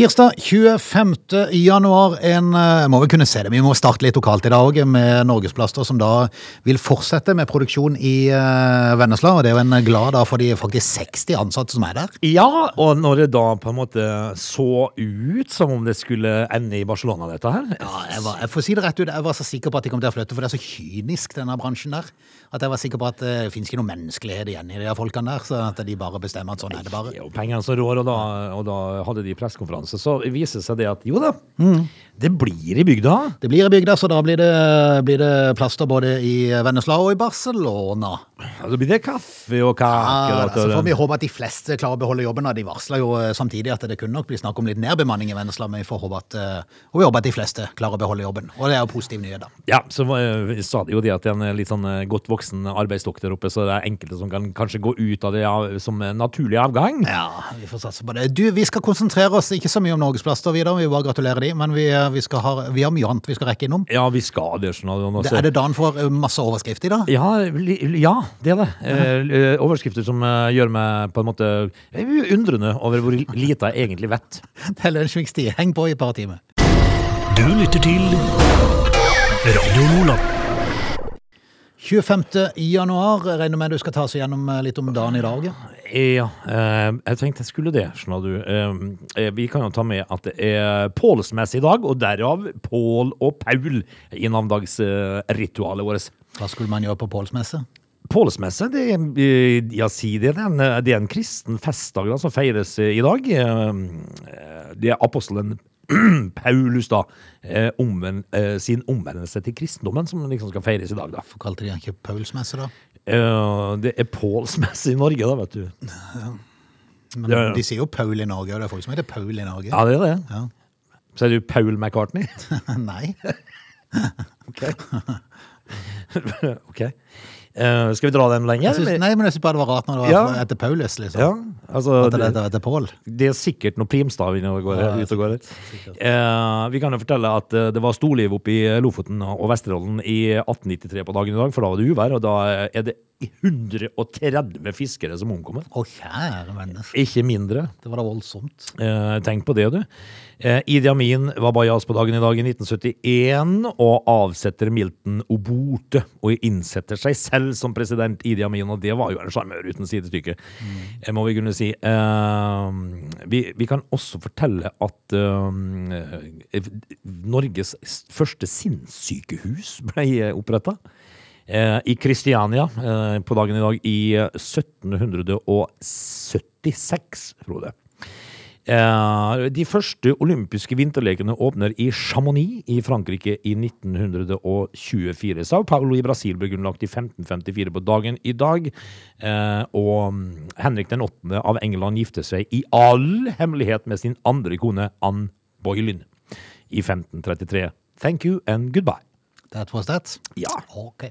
Tirsdag 25. januar, en, eh, må vi kunne se det, vi må starte litt lokalt i dag òg, med Norgesplaster, som da vil fortsette med produksjon i eh, Vennesla. Og det er jo en glad dag for de faktisk 60 ansatte som er der. Ja, og når det da på en måte så ut som om det skulle ende i Barcelona, dette her Ja, jeg, var, jeg får si det rett ut, jeg var så sikker på at de kom til å flytte, for det er så kynisk, denne bransjen der. At jeg var sikker på at det finnes ikke noe menneskelighet igjen i de folkene der, så at de bare bestemmer at sånn er det bare. Det er jo pengene som rår, og da, og da hadde de pressekonferanse. Så viser det seg det at jo da, det blir i bygda. Det blir i bygda, så da blir det, blir det plaster både i Vennesla og i Barcelona. Altså blir det kaffe og kake. Ja, da, så til får vi håpe at de fleste klarer å beholde jobben. De varsler jo eh, samtidig at det kunne nok bli snakk om litt nedbemanning i Vennesla, men vi får håpe at, eh, og vi håper at de fleste klarer å beholde jobben. Og det er jo positiv nyhet, da. Ja, så eh, sa de jo det at det er en litt sånn godt voksen arbeidsstokk der oppe, så det er enkelte som kan kanskje gå ut av det som naturlig avgang. Ja, vi får satse på det. Du, vi skal konsentrere oss ikke så mye om Norgesplaster videre, vi vil bare gratulerer de, men vi, vi, ha, vi har mye annet vi skal rekke innom. Ja, vi skal det. Sånn, Det, er det dagen for masse overskrift i dag? Ja, ja, det er det. Eh, eh, overskrifter som eh, gjør meg på en måte er undrende over hvor lite jeg egentlig vet. Det er lunsjmikstid. Heng på i et par timer. Du lytter til Radio Nordland. 25. januar, regner med du skal ta oss igjennom eh, litt om dagen i dag. ja? Ja, eh, jeg tenkte jeg skulle det, skjønner du. Eh, eh, vi kan jo ta med at det er Pålsmesse i dag, og derav Pål og Paul i navndagsritualet vårt. Hva skulle man gjøre på Pålsmesse? Pålsmesse, det eh, ja, si det, det er en, det er en kristen festdag da, som feires eh, i dag. Eh, Det er apostelen Paulus da, eh, omven, eh, sin omvendelse til kristendommen som liksom skal feires i dag da. Hvorfor kalte de den ikke Paulsmesse, da? Eh, Det er Pålsmesse i Norge da, vet du. Men Ja, ja. De sier jo Paul i Norge, og det er folk som heter Paul i Norge. Ja, det er det. Ja. Så er du Paul McCartney. Nei. Ok. ok. Eh, skal vi dra den lenger? Synes, nei, men jeg synes bare det var rart når det var Ja. etter Paulus, liksom. Ja, altså, det det, etter Paul. det er sikkert noe primstav inne og går, og går. Eh, vi kan jo fortelle at eh, det var storliv oppe i Lofoten og Vesterålen i 1893 på dagen i dag, for da var det uvær, og da er det 130 fiskere som omkommer. Å, kjære menneske. Ikke mindre. Det var da voldsomt. Eh, tenk på det, du. Eh, Idi Amin var bajas på dagen i dag i 1971 og avsetter Milton Obote og innsetter seg selv som president Idi Amin, og det var jo en sjarmør uten sidestykke, eh, må vi kunne si. Eh, vi, vi kan også fortelle at eh, Norges første sinnssykehus ble oppretta. Eh, I Kristiania eh, på dagen i dag i 1776, Frode. Eh, de første olympiske vinterlekene åpner i Chamonix i Frankrike i 1924. Sao Paulo i Brasil ble grunnlagt i 1554 på dagen i dag. Eh, og mm, Henrik den 8. av England gifter seg i all hemmelighet med sin andre kone Anne Boylin i 1533. Thank you and goodbye. That was that. Ja. Ok.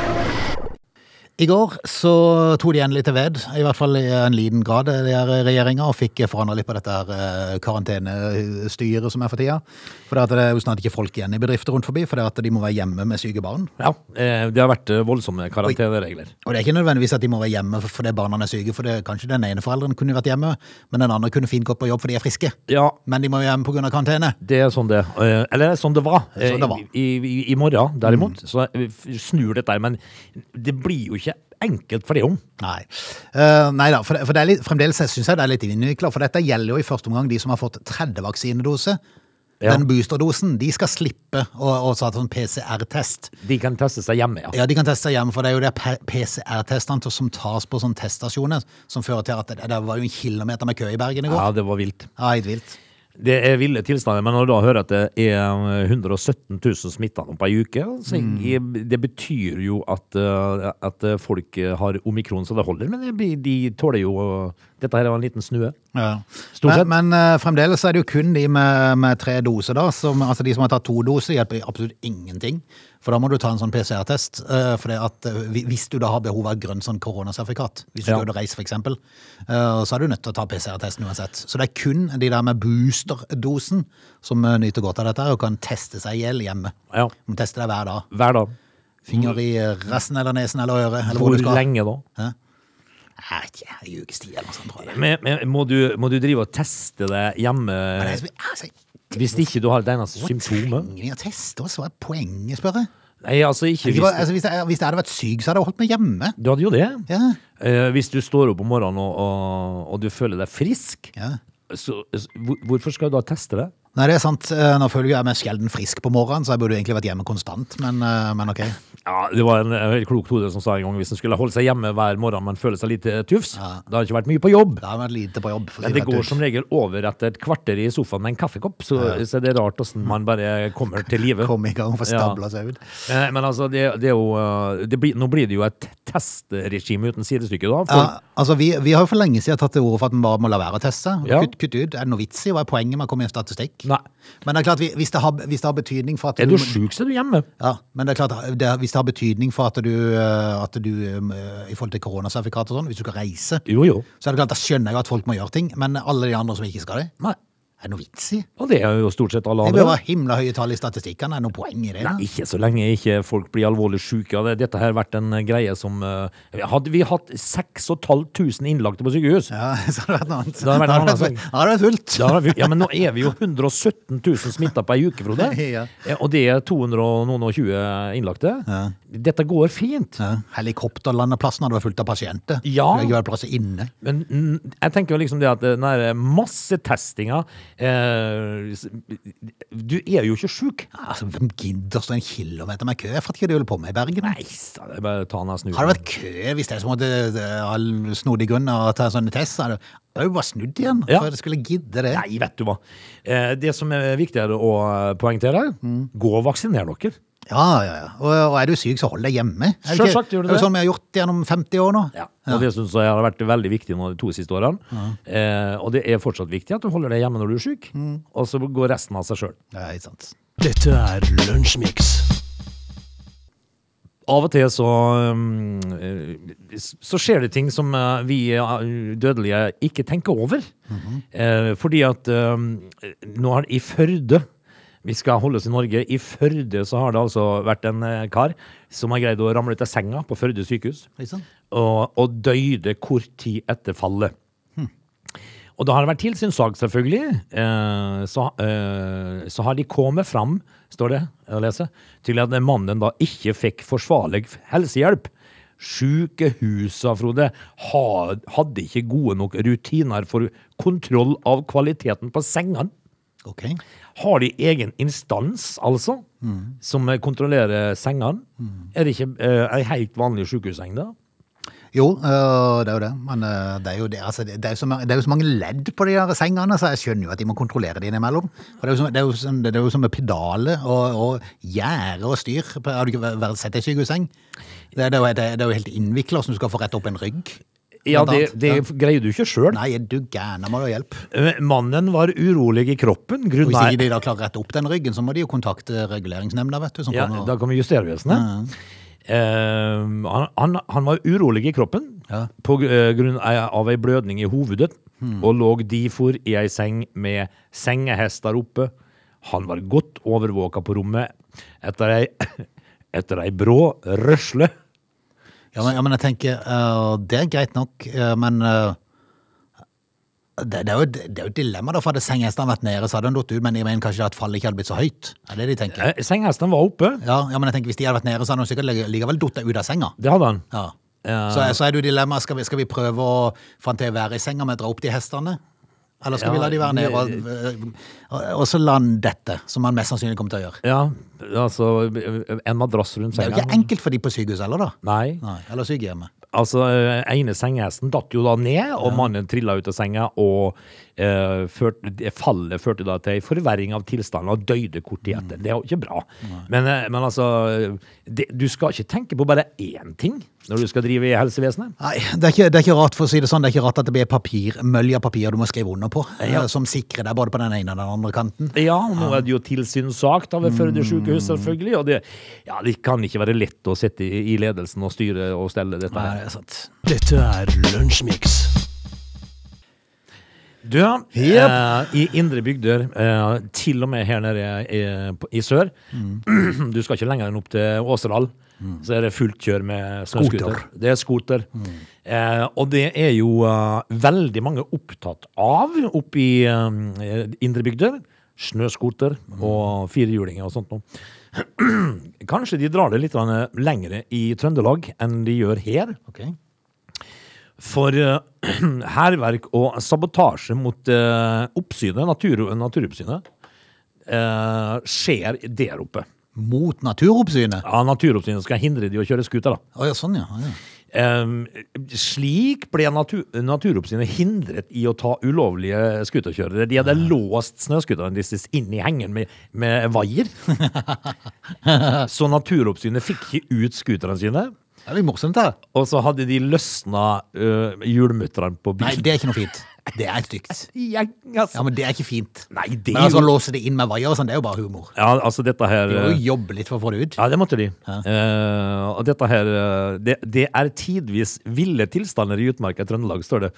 I går så tok de endelig til ved, i hvert fall i en liten grad, her regjeringa, og fikk forandra litt på dette her eh, karantenestyret som er for tida. For det, er jo snart ikke folk igjen i bedrifter rundt forbi, for det at de må være hjemme med syke barn. ja eh, det har vært eh, voldsomme karanteneregler. Og det er ikke nødvendigvis at de må være hjemme fordi barna er syke, for det, kanskje den ene forelderen kunne vært hjemme, men den andre kunne fint gått på jobb fordi de er friske. Ja, Men de må jo hjemme pga. karantene. Det er sånn det eh, Eller sånn det var. Sånn det var. Mm. I, i, I morgen, derimot, så snur dette. Men det blir jo ikke enkelt for de om. Nei. Uh, nei da, for, for det er litt, fremdeles syns jeg det er litt innvikla. For dette gjelder jo i første omgang de som har fått tredje vaksinedose. Ja. Den boosterdosen. De skal slippe å, å ta sånn PCR-test. De kan teste seg hjemme, ja. Ja, de kan teste seg hjemme, for det er jo det PCR-testene som tas på sånne teststasjoner, som fører til at det, det var jo en kilometer med kø i Bergen i går. Ja, det var vilt. Ja, helt vilt. Det er ville tilstander, men når du da hører at det er 117 000 smitta på ei uke, så Mm. jeg- det betyr jo at, eh, at folk har omikron så det holder. Men det de tåler jo Dette her var en liten snue. Ja. Men, men eh, fremdeles er det jo kun de med, med tre doser, da. Som, altså de som har tatt to doser, hjelper absolutt ingenting. For da må du ta en sånn PCR-test. eh, For det at eh, hvis du da har behov av grønn sånn koronasertifikat, hvis du Ja. ut og reise f.eks., så er du nødt til å ta PCR-testen uansett. Så det er kun de der med boosterdosen som eh, nyter godt av dette og kan teste seg i hjel hjemme. Ja. Du må teste deg hver dag. Hver dag. Finger i eh, resten eller nesen eller øret. Eller hvor Hvor lenge da? Hæ? Jeg vet ikke, en ukes tid eller noe sånt, tror jeg. Men, men, må, du, må du drive og teste det hjemme Men det er altså, hvis ikke du har et eneste symptom? Trenger vi å teste, oss? Hva er poenget, spør jeg. Nei, altså ikke hvis det altså, hvis, jeg, hvis jeg hadde vært syk, så hadde jeg holdt meg hjemme. Du hadde jo det. Ja, Eh, hvis du står opp om morgenen og, og, og du føler deg frisk, ja. så, så hvorfor skal du da teste det? Nei, det er sant. Eh, Nå føler jeg meg sjelden frisk på morgenen, så jeg burde egentlig vært hjemme konstant, men, eh, men ok. Ja, Det var en helt klok hode som sa en gang hvis en skulle holde seg hjemme hver morgen, men føle seg litt eh, tufs. Ja. Det har ikke vært mye på jobb. Det har vært lite på jobb. Men det går som regel over etter et kvarter i sofaen med en kaffekopp, så, så er rart åssen man bare kommer til live. Kom i gang og få Ja. seg ut. Men altså, det, det er jo det blir, Nå blir det jo et testregime uten sidestykke, da. For, Ja, altså vi, vi har jo for lenge siden tatt til orde for at man bare må la være å teste. Ja. Kutt, kutt ut. Er det noe vits i? Hva er poenget med å komme i en statistikk? Nei. Men det er klart, hvis det har, hvis det har betydning for at Er du sjuk, så er du hjemme. Ja, men det er klart, det, hvis det har betydning for at du, eh, at du eh, i forhold til koronasertifikat og sånn, hvis du skal reise, Jo, jo. så er det klart, da skjønner jeg at folk må gjøre ting, men alle de andre som ikke skal det, Nei. Er det noe vits i? Ja, det er jo stort sett alle andre. Det bør være himla høye tall i statistikkene, er det noe poeng i det? Nei, ikke så lenge ikke folk blir alvorlig syke. av det. Dette har vært en eh, greie som eh, Hadde vi hatt 6500 innlagte på sykehus Ja, så hadde det vært noe annet. Da hadde det vært- vært fullt. ja, men nå er vi jo 117 000 smitta på ei uke, Frode. Ja. Eh, Og det er 220 innlagte. Dette går fint. Ja, helikopterlandeplassen hadde vært fullt av pasienter. Ja. Det hadde vært plass inne. Men jeg tenker jo liksom det at den der massetestinga Du er jo ikke sjuk. Altså, hvem gidder stå en kilometer med kø? Jeg fatter ikke hva de holder på med i Bergen. Nei, så det er bare ta den snu. Har det vært kø hvis det er som at det, det er snodig grunn å ta en sånn test? Så det er jo bare snudd igjen, Ja. for jeg skulle gidde det. Nei, vet du hva. Eh, det som er viktigere å poengtere, Mm. gå og vaksiner dere. Ja, ja, ja. Og, og er du syk, så hold deg hjemme. Er det ikke- gjør du Det er det. sånn vi har gjort gjennom 50 år nå. Ja, Og det syns jeg har vært veldig viktig nå de to siste årene. Eh, og det er fortsatt viktig at du holder deg hjemme når du er syk, Mm. og så går resten av seg sjøl. Ja, ikke sant. Dette er Lunsjmix. Av og til så, eh, så skjer det ting som eh, vi eh, dødelige ikke tenker over. eh, fordi at um, nå har i Førde vi skal holde oss i Norge. I Førde så har det altså vært en eh, kar som har greid å ramle ut av senga på Førde sykehus. Og, og døde kort tid etter fallet. Og da har det vært tilsynssak, selvfølgelig. Eh, så, eh, så har de kommet fram, står det å lese, til at mannen da ikke fikk forsvarlig helsehjelp. Sykehusa, Frode, hadde ikke gode nok rutiner for kontroll av kvaliteten på sengene. Ok. Har de egen instans, altså, som kontrollerer sengene? Er det ikke uh, ei helt vanlig sykehusseng, da? Jo, øh, det er jo det. Men øh, det er jo, det, altså, det, er jo det er jo så mange ledd på de der sengene, så jeg skjønner jo at de må kontrollere de innimellom. For det er jo, som- det er jo, som- det er jo som med pedaler og, og gjerde og styr. Har du ikke sett ei sykehusseng? Det, det, er jo helt innvikla hvordan du skal få rett opp en rygg. Ja, det, det Ja. greier du ikke sjøl. Nei, du gæren, må du ha hjelp. Mannen var urolig i kroppen. Og hvis ikke de da klarer å rette opp den ryggen, så må de jo kontakte reguleringsnemnda, vet du. Som ja, kommer Da kommer Justervesenet. Eh, han, han, han var urolig i kroppen Ja. på eh, grunn av ei blødning i hovedet, Hmm. og lå difor i ei seng med sengehester oppe. Han var godt overvåka på rommet etter ei, etter ei brå røsle. Ja, men, ja, men jeg tenker, uh, det er greit nok, uh, men uh, det, det, er jo, det er jo et dilemma da, for hadde sengehestene vært nede, så hadde den datt ut, men jeg mener kanskje at fallet ikke hadde blitt så høyt. Er det de tenker? Eh, Sengehestene var oppe. Ja, ja, men jeg tenker hvis de hadde vært nede, så hadde de sikkert likevel datt ut av senga. Det hadde han. Ja. Så, så er det jo dilemma, skal vi, skal vi prøve å få han til å være i senga med å dra opp de hestene? Eller skal vi la de være nede og, og, og så lande dette, som han mest sannsynlig kommer til å gjøre? Ja, altså en madrass rundt Det er jo ikke enkelt for de på sykehuset heller, da. Nei. Nei, eller sykehjemmet. Altså, eh, ene sengehesten datt jo da ned, og mannen trilla ut av senga og eh, ført, fallet førte da til en forverring av tilstanden og døde kort tid etter. Det er jo ikke bra. Men, eh, men altså, det, du skal ikke tenke på bare én ting når du skal drive i helsevesenet. Nei, det er, ikke, det er ikke rart for å si det sånn, det er ikke rart at det blir papir, mølje av papir du må skrive under på, ja. som sikrer deg både på den ene og den andre kanten. Ja, og nå er det jo tilsynssak da ved Førde sykehus, selvfølgelig. Og det, ja, det kan ikke være lett å sitte i i ledelsen og styre og stelle dette Nei, her. det er sant. Dette er Lunsjmix. Du, eh, i indre bygder, eh, til og med her nede i, på- i sør Du skal ikke lenger enn opp til Åseral. Så er det fullt kjør med snøscooter. Det er scooter. Eh, og det er jo uh, veldig mange opptatt av oppe i uh, indre bygder. Snøscooter og firehjulinger og sånt noe. Kanskje de drar det litt lengre i Trøndelag enn de gjør her. Okay. For hærverk uh, og sabotasje mot uh, oppsynet, natur, naturoppsynet, uh, skjer der oppe. Mot naturoppsynet? Ja, Naturoppsynet skal hindre de å kjøre scooter. Å ja, sånn ja. ja. Um, slik ble natur, Naturoppsynet hindret i å ta ulovlige scooterkjørere. De hadde låst snøscooterne deres inn i hengeren med, med vaier. Så Naturoppsynet fikk ikke ut scooterne sine. Det er litt morsomt det. Og så hadde de løsna uh, hjulmutterne på Nei, det er ikke noe fint. Det er stygt. Ja, altså. Ja, men det er ikke fint. Nei, det Men er altså, jo låse det inn med vaier og sånn, det er jo bare humor. Ja, altså dette her De må eh, jo jobbe litt for å få det ut. Ja, det måtte de. Eh, og dette her eh, det, det er tidvis ville tilstander i utmarka i Trøndelag, står det.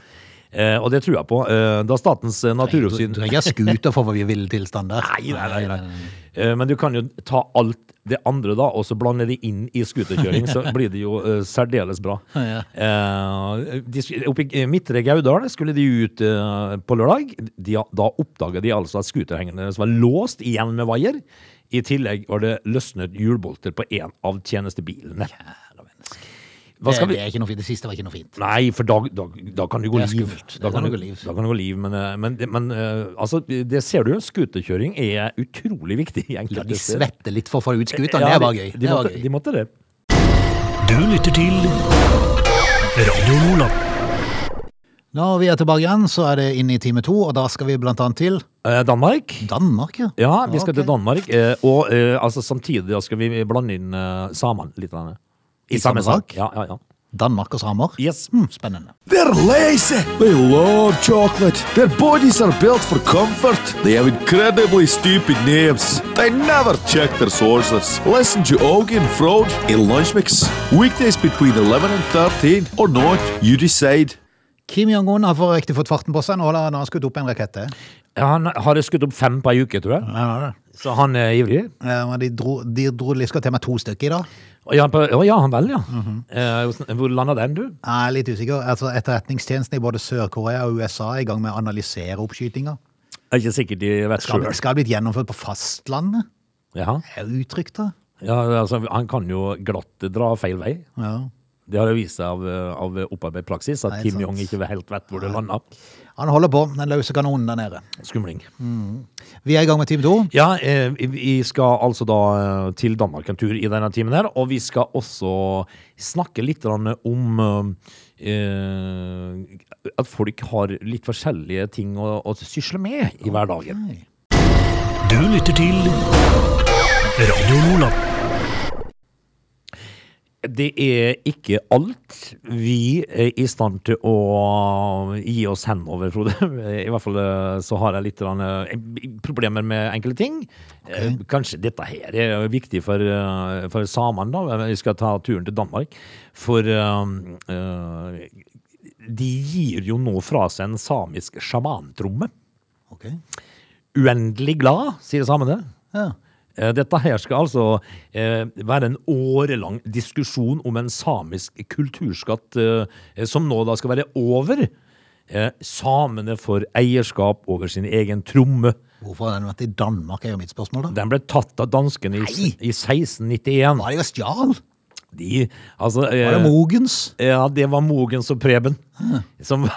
Uh, og det tror jeg på. Uh, da Statens naturoppsyn Du trenger ikke ha scooter for å få ville tilstander. Nei, nei, nei, nei. Uh, Men du kan jo ta alt det andre, da, og så blander de inn i scooterkjøring, så blir det jo uh, særdeles bra. Ja. Uh, de, oppe i Midtre Gaudal skulle de ut uh, på lørdag. De, da oppdaga de altså at scooterhengerne var låst igjen med vaier. I tillegg var det løsnet hjulbolter på en av tjenestebilene. Hva Det, skal vi det er ikke noe fint. Det siste var ikke noe fint. Nei, for da, da, da kan det gå liv. Da kan kan det gå liv. Da kan det gå liv, men, eh, men, men eh, altså, det ser du. skutekjøring er utrolig viktig La de svette litt for å få ut skutene. Ja, det de- gøy. De, Det er måtte, gøy. de måtte det. Du lytter til Radio Nordland. Når vi er tilbake igjen, så er det inne i time to, og da skal vi blant annet til Eh, Danmark. Danmark, ja. Ja, vi skal okay. til Danmark. og altså, samtidig skal vi blande inn samene litt. I samme sak? Ja, ja, ja. Danmark og samer. Yes. Mm, spennende. They're lazy. They love chocolate. Their bodies are built for comfort. They have incredibly stupid names. They never check their sources. Listen to Augie and Frode in Lunch Mix. Weekdays between 11 and 13 or not, you decide. Kim Jong-un har for riktig fått farten på seg. Nå har han skutt opp en rakett til. Ja, Han har skutt opp fem på ei uke, tror jeg. Ja, ja, ja. Så han er ivrig. Ja, men De dro, de dro de skal til meg to stykker i dag. Å ja, ja, han vel, ja. Mhm. Eh, hvor landa den, du? Jeg er litt usikker. Altså, Etterretningstjenesten i både Sør-Korea og USA er i gang med å analysere oppskytinga. Er ikke sikkert de vet sjøl. skal ha blitt gjennomført på fastlandet? Ja. Er det utrygt, da? ja, altså, han kan jo glatt dra feil vei. Ja. Det har jo vist seg av, av opparbeidet praksis at Kim. Jong ikke helt vet hvor det landa. Han holder på, den løse kanonen der nede. Skumling. Vi er i gang med time to. Ja, eh, vi skal altså da eh, til Danmark en tur i denne timen her, og vi skal også snakke litt om eh, at folk har litt forskjellige ting å, å sysle med i hverdagen. Okay. Du lytter til Radio Nordland. Det er ikke alt vi er i stand til å gi oss hen over, Frode. I hvert fall eh, så har jeg litt eh, problemer med enkelte ting. Okay. Kanskje dette her er viktig for, eh, for samene, da. Vi skal ta turen til Danmark. For eh, eh, de gir jo nå fra seg en samisk sjamantromme. Ok. Uendelig glad, sier samene. Ja. Eh, Dette her skal altså eh, være en årelang diskusjon om en samisk kulturskatt eh, som nå da skal være over. Eh, samene får eierskap over sin egen tromme. Hvorfor har den vært i Danmark, er jo mitt spørsmål, da. Den ble tatt av danskene i, i 1691. Var det jo stjal? De, altså, eh, Var det Mogens? Ja, det var Mogens og Preben. Som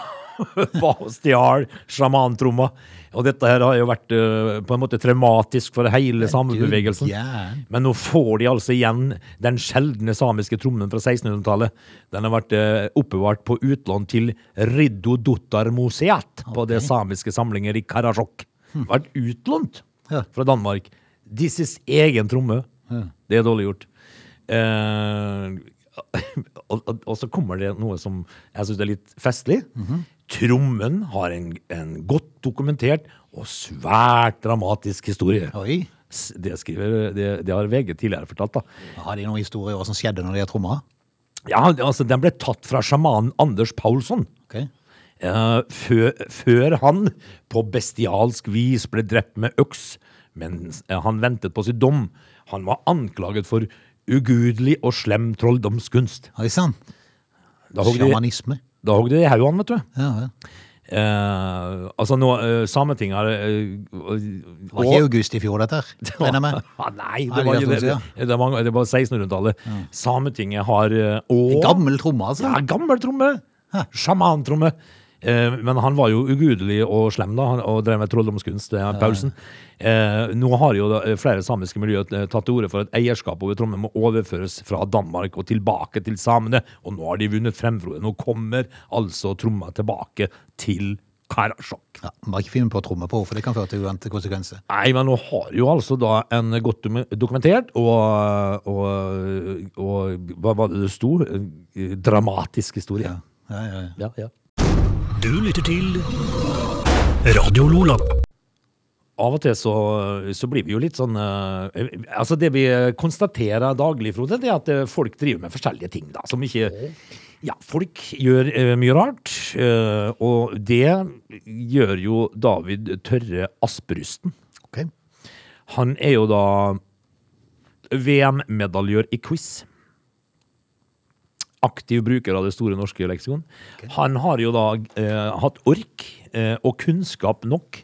var og stjal sjamantromma. Og dette her har jo vært uh, på en måte traumatisk for hele samebevegelsen. Men nå får de altså igjen den sjeldne samiske trommen fra 1600-tallet. Den har vært uh, oppbevart på utlån til Riddu Dottar Museat på det samiske samlinger i Karasjok. Vært utlånt fra Danmark. Disses egen tromme. Det er dårlig gjort. Eh, og, og, og så kommer det noe som jeg syns er litt festlig. Trommen har en, en godt dokumentert og svært dramatisk historie. Oi. Det, skriver, det, det har VG tidligere fortalt. da. Har de noen historier som skjedde når de har tromma? Ja, altså Den ble tatt fra sjamanen Anders Paulsson. Okay. Uh, før, før han på bestialsk vis ble drept med øks mens eh, han ventet på sin dom. Han var anklaget for ugudelig og slem trolldomskunst. Oi sann. Sjamanisme. da hogg de i haugene, vet du. Ja, ja. Eh, altså nå, uh, Sametinget har eh, Det var ikke august i fjor, dette. Regner med. Ah, nei, det var, det det, det, var, var 1600-tallet. Sametinget har uh, Gammel tromme, altså. Ja, gammel tromme. Sjamantromme. Eh, men han var jo ugudelig og slem da, og drev med trolldomskunst, Paulsen. Eh, nå har jo eh, flere samiske miljøer tatt til orde for at eierskapet over Trondheim må overføres fra Danmark og tilbake til samene, og nå har de vunnet frem. Nå kommer altså tromma tilbake til Karasjok. Ja, Bare ikke finne på å tromme på, for det kan føre til uante konsekvenser. Nei, men nå har jo altså da en godt dokumentert og, og, og hva var det det sto? Dramatisk historie. Ja, ja, ja. Ja, ja. Du lytter til Radio Lola. Av og til så, så blir vi jo litt sånn uh, Altså, det vi konstaterer daglig, Frode, det er at eh, folk driver med forskjellige ting, da, som ikke Ja, folk gjør uh, mye rart, uh, og det gjør jo David Tørre Asperusten. Ok. Han er jo da VM-medaljør i quiz. Aktiv bruker av det store norske leksikon. Han har jo da eh, hatt ork eh, og kunnskap nok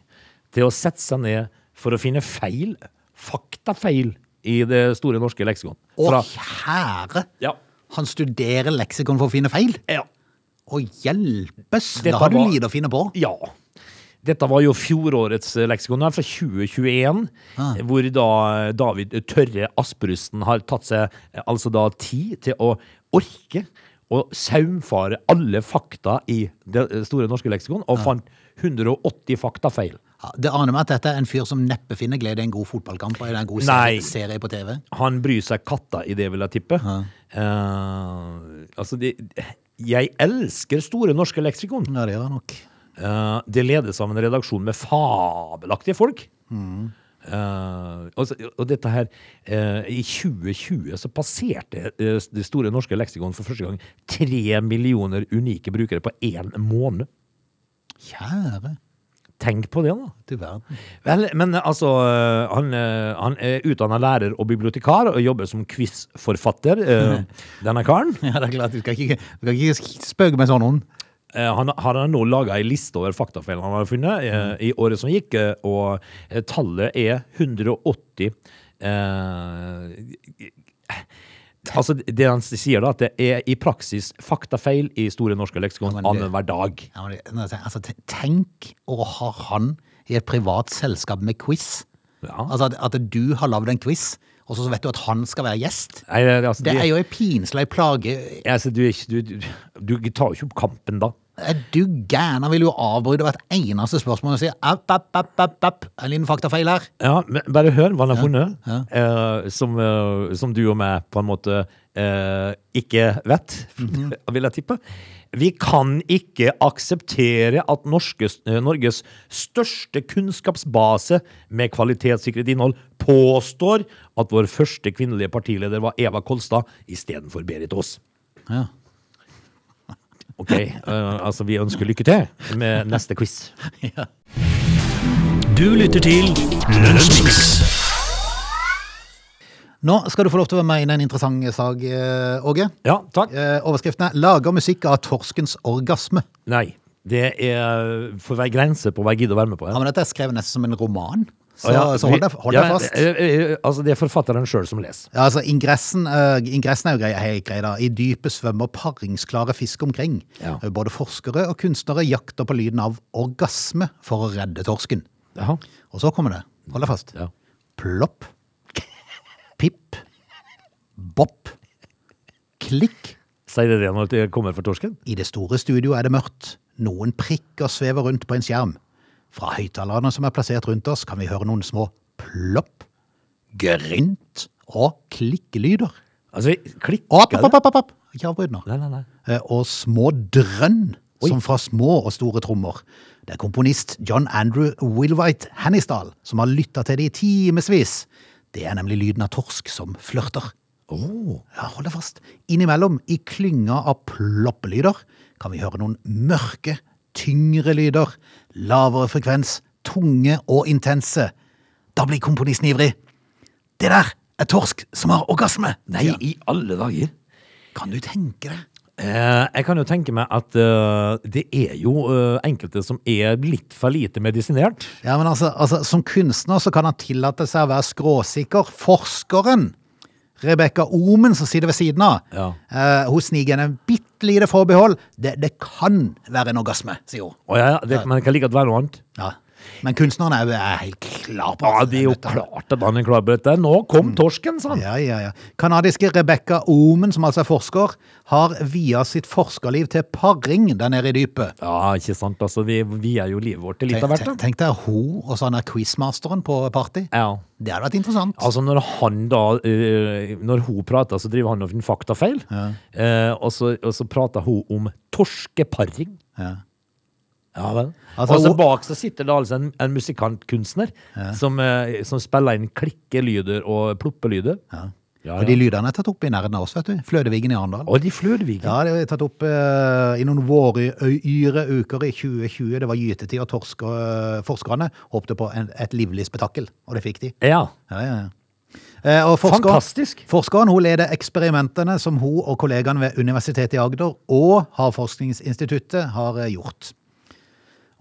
til å sette seg ned for å finne feil, faktafeil, i det store norske leksikon. Å, kjære! ja. Han studerer leksikon for å finne feil? ja. Å hjelpes! Dette Da har du lite å finne på. Ja. Dette var jo fjorårets eh, leksikon, fra 2021, Ah. hvor da David Tørre Asperusten har tatt seg eh, altså da tid til å orke å saumfare alle fakta i det eh, store norske leksikon, og fant 180 faktafeil. feil det aner meg at dette er en fyr som neppe finner glede i en god fotballkamp eller en god Nei. serie, på TV. Han bryr seg katta i det, vil jeg tippe. Eh, altså, de, jeg elsker Store norske leksikon. Ja, det gjør han nok. Eh, det ledes av en redaksjon med fabelaktige folk. Eh, og, og dette her uh, I 2020 så passerte eh, Det store norske leksikon for første gang tre millioner unike brukere på én måned. Kjære Tenk på det, da. Vel, men altså Han, han er utdanna lærer og bibliotekar og jobber som quizforfatter, denne karen. Ja, det er klart, Du skal ikke, du skal ikke spøke med sånn hund. Eh, Han han har nå laga ei liste over faktafeil han har funnet mm. i året som gikk, eh, og eh, tallet er 180 eh, Altså, det han sier, da, at det er i praksis faktafeil i Store norske leksikon Ja, annenhver dag. Ja, men altså, tenk å ha han i et privat selskap med quiz. Ja. Altså at, at du har lagd en quiz, og så vet du at han skal være gjest. Nei, det, altså, Det er jo en pinslig plage. altså, du, du, du, du tar jo ikke opp kampen da. Er du gæren? Han vil jo avbryte hvert eneste spørsmål og si app, app, app, app, app. En liten faktafeil her. Ja, men bare hør hva han har funnet, eh, som, eh, som du og meg på en måte eh, ikke vet, vil jeg tippe. Vi kan ikke akseptere at norske, eh, Norges største kunnskapsbase med kvalitetssikret innhold påstår at vår første kvinnelige partileder var Eva Kolstad istedenfor Berit Aas. Ja. Ok, Uh, altså vi ønsker lykke til med neste quiz. Du lytter til Lønnsmix. Nå skal du få lov til å være med inn i en interessant sak, eh, Åge. Ja, takk. Eh, Overskriften er 'Lager musikk av torskens orgasme'. Nei, det er for hver grense på hva jeg gidder å være med på. Ja, Ja. men Dette er skrevet nesten som en roman. Så, ja, så hold deg, hold deg ja, fast. eh, eh, altså, det er forfatteren sjøl som leser. Ja, altså ingressen, uh, ingressen er jo grei, helt grei da. I dypet svømmer paringsklare fisk omkring. Ja. Både forskere og kunstnere jakter på lyden av orgasme for å redde torsken. Jaha. Og så kommer det, hold deg fast, plopp, pipp, bopp, klikk. Sier det det når det kommer for torsken? I det store studioet er det mørkt. Noen prikker svever rundt på en skjerm. Fra høyttalerne som er plassert rundt oss, kan vi høre noen små plopp, grynt og klikkelyder. Altså, klikker Opp, opp, opp, opp, opp. Ikke avbryt nå. Nei, nei, nei. Eh, Og små drønn, som fra små og store trommer. Det er komponist John Andrew Wilwhite Hannisdal som har lytta til det i timevis. Det er nemlig lyden av torsk som flørter. Åh. Ja, hold deg fast. Innimellom, i klynga av ploppelyder, kan vi høre noen mørke, tyngre lyder. Lavere frekvens, tunge og intense. Da blir komponisten ivrig. Det der er torsk som har orgasme! Nei, ja. i alle dager. Kan du tenke deg? Eh, jeg kan jo tenke meg at eh, det er jo eh, enkelte som er litt for lite medisinert. Ja, men altså, altså, Som kunstner så kan han tillate seg å være skråsikker. Forskeren Rebekka Omen, som sitter ved siden av, Ja. eh, hun sniker en bitte lite forbehold. Det, det kan være en orgasme, sier hun. Å ja, det, men det kan like godt være noe annet. Ja. Men kunstneren er er helt klar på Ja, de det er jo dette- klart at han er klar på dette. Nå kom torsken, sa han. Ja, ja, ja. Kanadiske Rebekka Omen, som altså er forsker, har via sitt forskerliv til paring der nede i dypet. Ja, ikke sant. Altså, vi, vi er jo livet vårt til litt av hvert. tenk, da. tenk deg hun og så han er quizmasteren på party. Ja. Det hadde vært interessant. Altså når han da eh, Når hun prater, så driver han og finner faktafeil. Eh, og, så, og så prater hun om torskeparing. Ja. Ja vel. Altså, og så bak så sitter det altså en, en musikantkunstner som, eh, som spiller inn klikkelyder og ploppelyder. Ja. Ja, Og de lydene er tatt opp i nærheten av oss, vet du. Flødevigen i Arendal. Og de Flødevigen? Ja, det er tatt opp eh, i noen våryre uker i 2020. Det var gytetid, og torsker, forskerne håpte på en, et livlig spetakkel, og det fikk de. Ja. Ja, ja, ja. Eh, og forsker, Fantastisk. Forskeren hun leder eksperimentene som hun og kollegaene ved Universitetet i Agder og Havforskningsinstituttet har eh, gjort.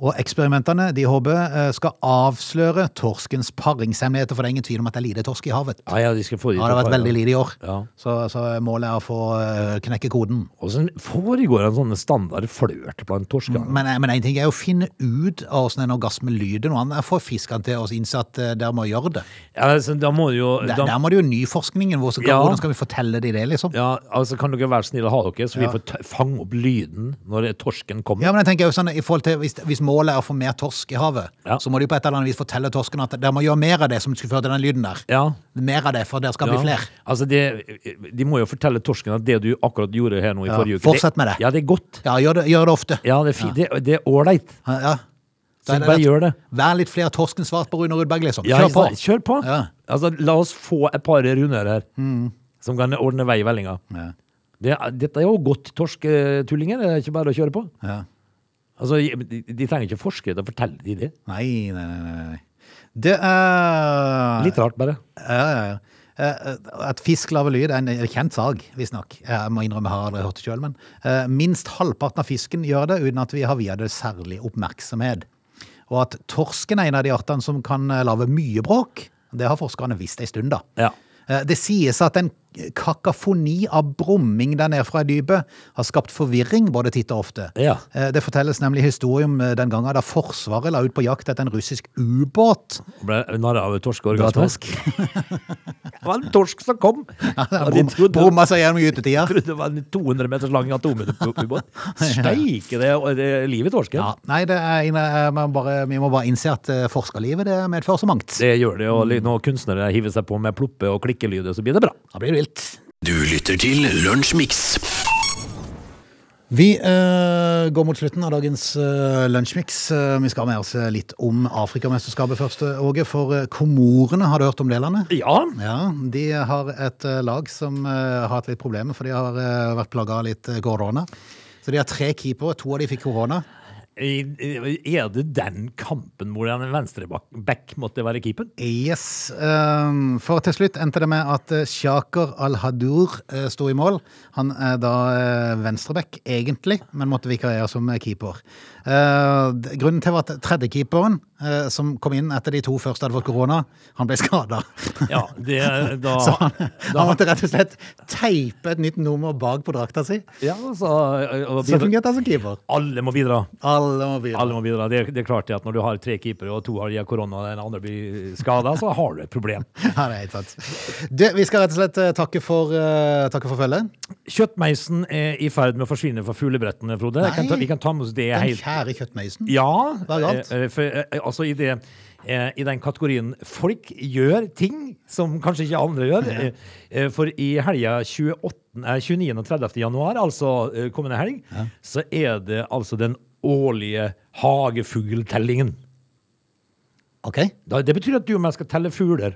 Og eksperimentene de håper eh, skal avsløre torskens paringshemmeligheter, for det er ingen tvil om at det er lite torsk i havet. Ja, ja, de skal få Ja, det har vært veldig lite i år. Ja. Så, så målet er å få eh, knekke koden. Og så foregår en sånn standard flørt blant torskene. Men, men en ting er å finne ut av hvordan en orgasme lyder. Noe annet er å få fiskene til å innse at der må gjøre det. Ja, altså, da må jo da, der må det jo nyforskningen. Hvor, Ja. Hvordan skal vi fortelle de det, liksom? ja, altså Kan dere være snille å ha dere, så vi får fange opp lyden når torsken kommer? Ja, men jeg tenker jo sånn, i forhold til Hvis, hvis målet er å få mer torsk i havet, Ja. så må de på et eller annet vis fortelle torsken at dere må gjøre mer av det som skulle føre til den lyden der. Ja. Mer av det, for dere skal bli flere. Altså, de, de må jo fortelle torsken at det du akkurat gjorde her nå i Ja, forrige uke fortsett med det. Ja, det er godt. Ja, gjør det, gjør det ofte. Ja, det er ålreit. Ja, ja. Så bare gjør det. Vær litt flere torsken svart på Rune Rudberg, liksom. Kjør på. Kjør på. Ja. Altså, la oss få et par runder her som kan ordne vei i vellinga. Ja. Det, dette er jo godt torsketullinger, det er ikke bare å kjøre på. Ja. Altså, de, de trenger ikke forskere til å fortelle de det. Nei, nei, nei, nei. Det er Litt rart, bare. Ja, ja, ja. Eh, At fisk lager lyd er en kjent sag, visstnok. Jeg må innrømme, jeg har aldri hørt det sjøl, men eh, minst halvparten av fisken gjør det uten at vi har viet det særlig oppmerksomhet. Og at torsken er en av de artene som kan eh, lage mye bråk, det har forskerne visst en stund, da. Ja. Eh, Det sies at en kakafoni av brumming der nede fra dypet har skapt forvirring både titt og ofte. Ja. Eh, Det fortelles nemlig historie om eh, den gangen da Forsvaret la ut på jakt etter en russisk ubåt. Ble narr av torskeorgasme. torsk. Det var en torsk som kom! Ja, Brumma seg gjennom gytetida. trodde det var en 200 meters lang atomubåt. Steike, det, er- det er liv i torsken. Ja, nei, det er eh, bare, vi må bare innse at forskerlivet det medfører så mangt. Det gjør det, og når kunstnere hiver seg på med ploppe- og klikkelyder, så blir det bra. Da blir det vilt. Du lytter til Lunsjmix. Vi eh, går mot slutten av dagens uh, lunsjmix. Eh, vi skal med oss eh, litt om Afrikamesterskapet først, eh, Åge. For eh, Komorene, har du hørt om det landet? Ja, Ja, de har et eh, lag som eh, har hatt litt problemer, for de har eh, vært plaga av litt eh, korona. Så de har tre keepere, to av de fikk korona. Er det den kampen hvor en venstreback måtte være keeper? Yes. ehm, for til slutt endte det med at eh, Shaker Al-Hadur eh, sto i mål. Han er da uh, venstreback, egentlig, men måtte vikariere som eh, keeper. Eh, grunnen til at tredjekeeperen eh, som kom inn etter de to første hadde fått korona, han ble skada. Ja, da, Så han, da han måtte rett og slett teipe et nytt nummer bak på drakta si. ja, så, og Så fungerte han som keeper. Alle må bidra. Alle må bidra. Alle må bidra. Det, det er klart at når du har tre keepere, og to har de korona, og den andre blir skada, så har du et problem. Ja, det er helt sant. Du, vi skal rett og slett eh, takke for, uh, takke for følget. Kjøttmeisen er i ferd med å forsvinne fra fuglebrettene, Frode. Nei, Kan ta, vi kan ta med oss det Den helt kjære kjøttmeisen. Ja. Hva er galt? Uh, For, uh, altså i, det, I den kategorien folk gjør ting som kanskje ikke andre gjør. Eh, For i helga 28, eh, 29. og 30. januar, altså kommende helg, så er det altså den årlige hagefugltellingen. Ok, Da- Det betyr at du og jeg skal telle fugler.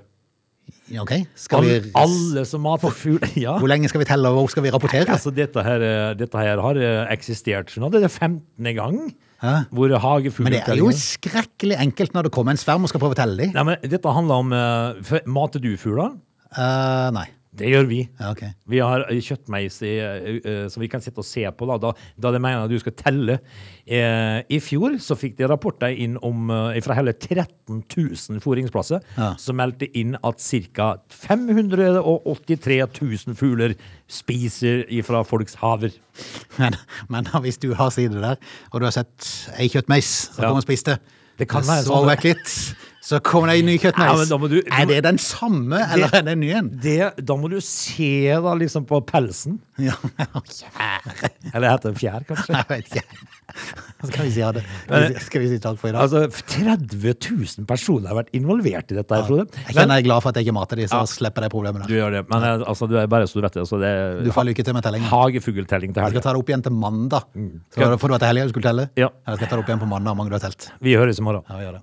ok. Skal vi, Alle, alle som mater fugler. Ja. hvor lenge skal vi telle, og hvor skal vi rapportere? Altså, dette her, eh, dette her har eh, eksistert. skjønner. Det er det 15. gang Hæ? hvor Men det er jo skrekkelig enkelt når det kommer en sverm og skal prøve å telle dem. Nei, men Dette handler om uh, Mater du fugler? Uh, nei. Det gjør vi. Ja, okay. Vi har kjøttmeis i, eh, som vi kan sitte og se på, da, da, da det mener at du skal telle. Uh, I fjor så fikk de rapporter inn om uh, fra hele 13 000 fôringsplasser, Ja. som meldte inn at ca. 583 000 fugler spiser fra folks haver. Men, men hvis du har sider der, og du har sett ei kjøttmeis som Ja. kom og spiste, Det kan det være så sånn. vekk litt, så kommer det en ny Ja, kjøttmeis. Ja, du- du- Er det den samme, eller er det en ny en? Det, da må du se da liksom på pelsen. Ja, fjær. Eller heter det fjær, kanskje? Jeg vet ikke. Skal vi si ja, det? Skal vi si- Skal takk for i dag? Altså, 30 000 personer har vært involvert i dette, det. Jeg kjenner jeg er glad for at jeg ikke mater de, så Ja. slipper jeg problemene. Du gjør det, men eh, altså, det er bare så du vet det. Så det Du er får lykke til med tellingen. hagefugltelling til Jeg skal ta det opp igjen til mandag. Mm. Så får du være det er helga du skulle telle? Ja. Eller skal jeg ta det opp igjen på mandag, mange du har telt? Vi høres i morgen. Ja, vi gjør det.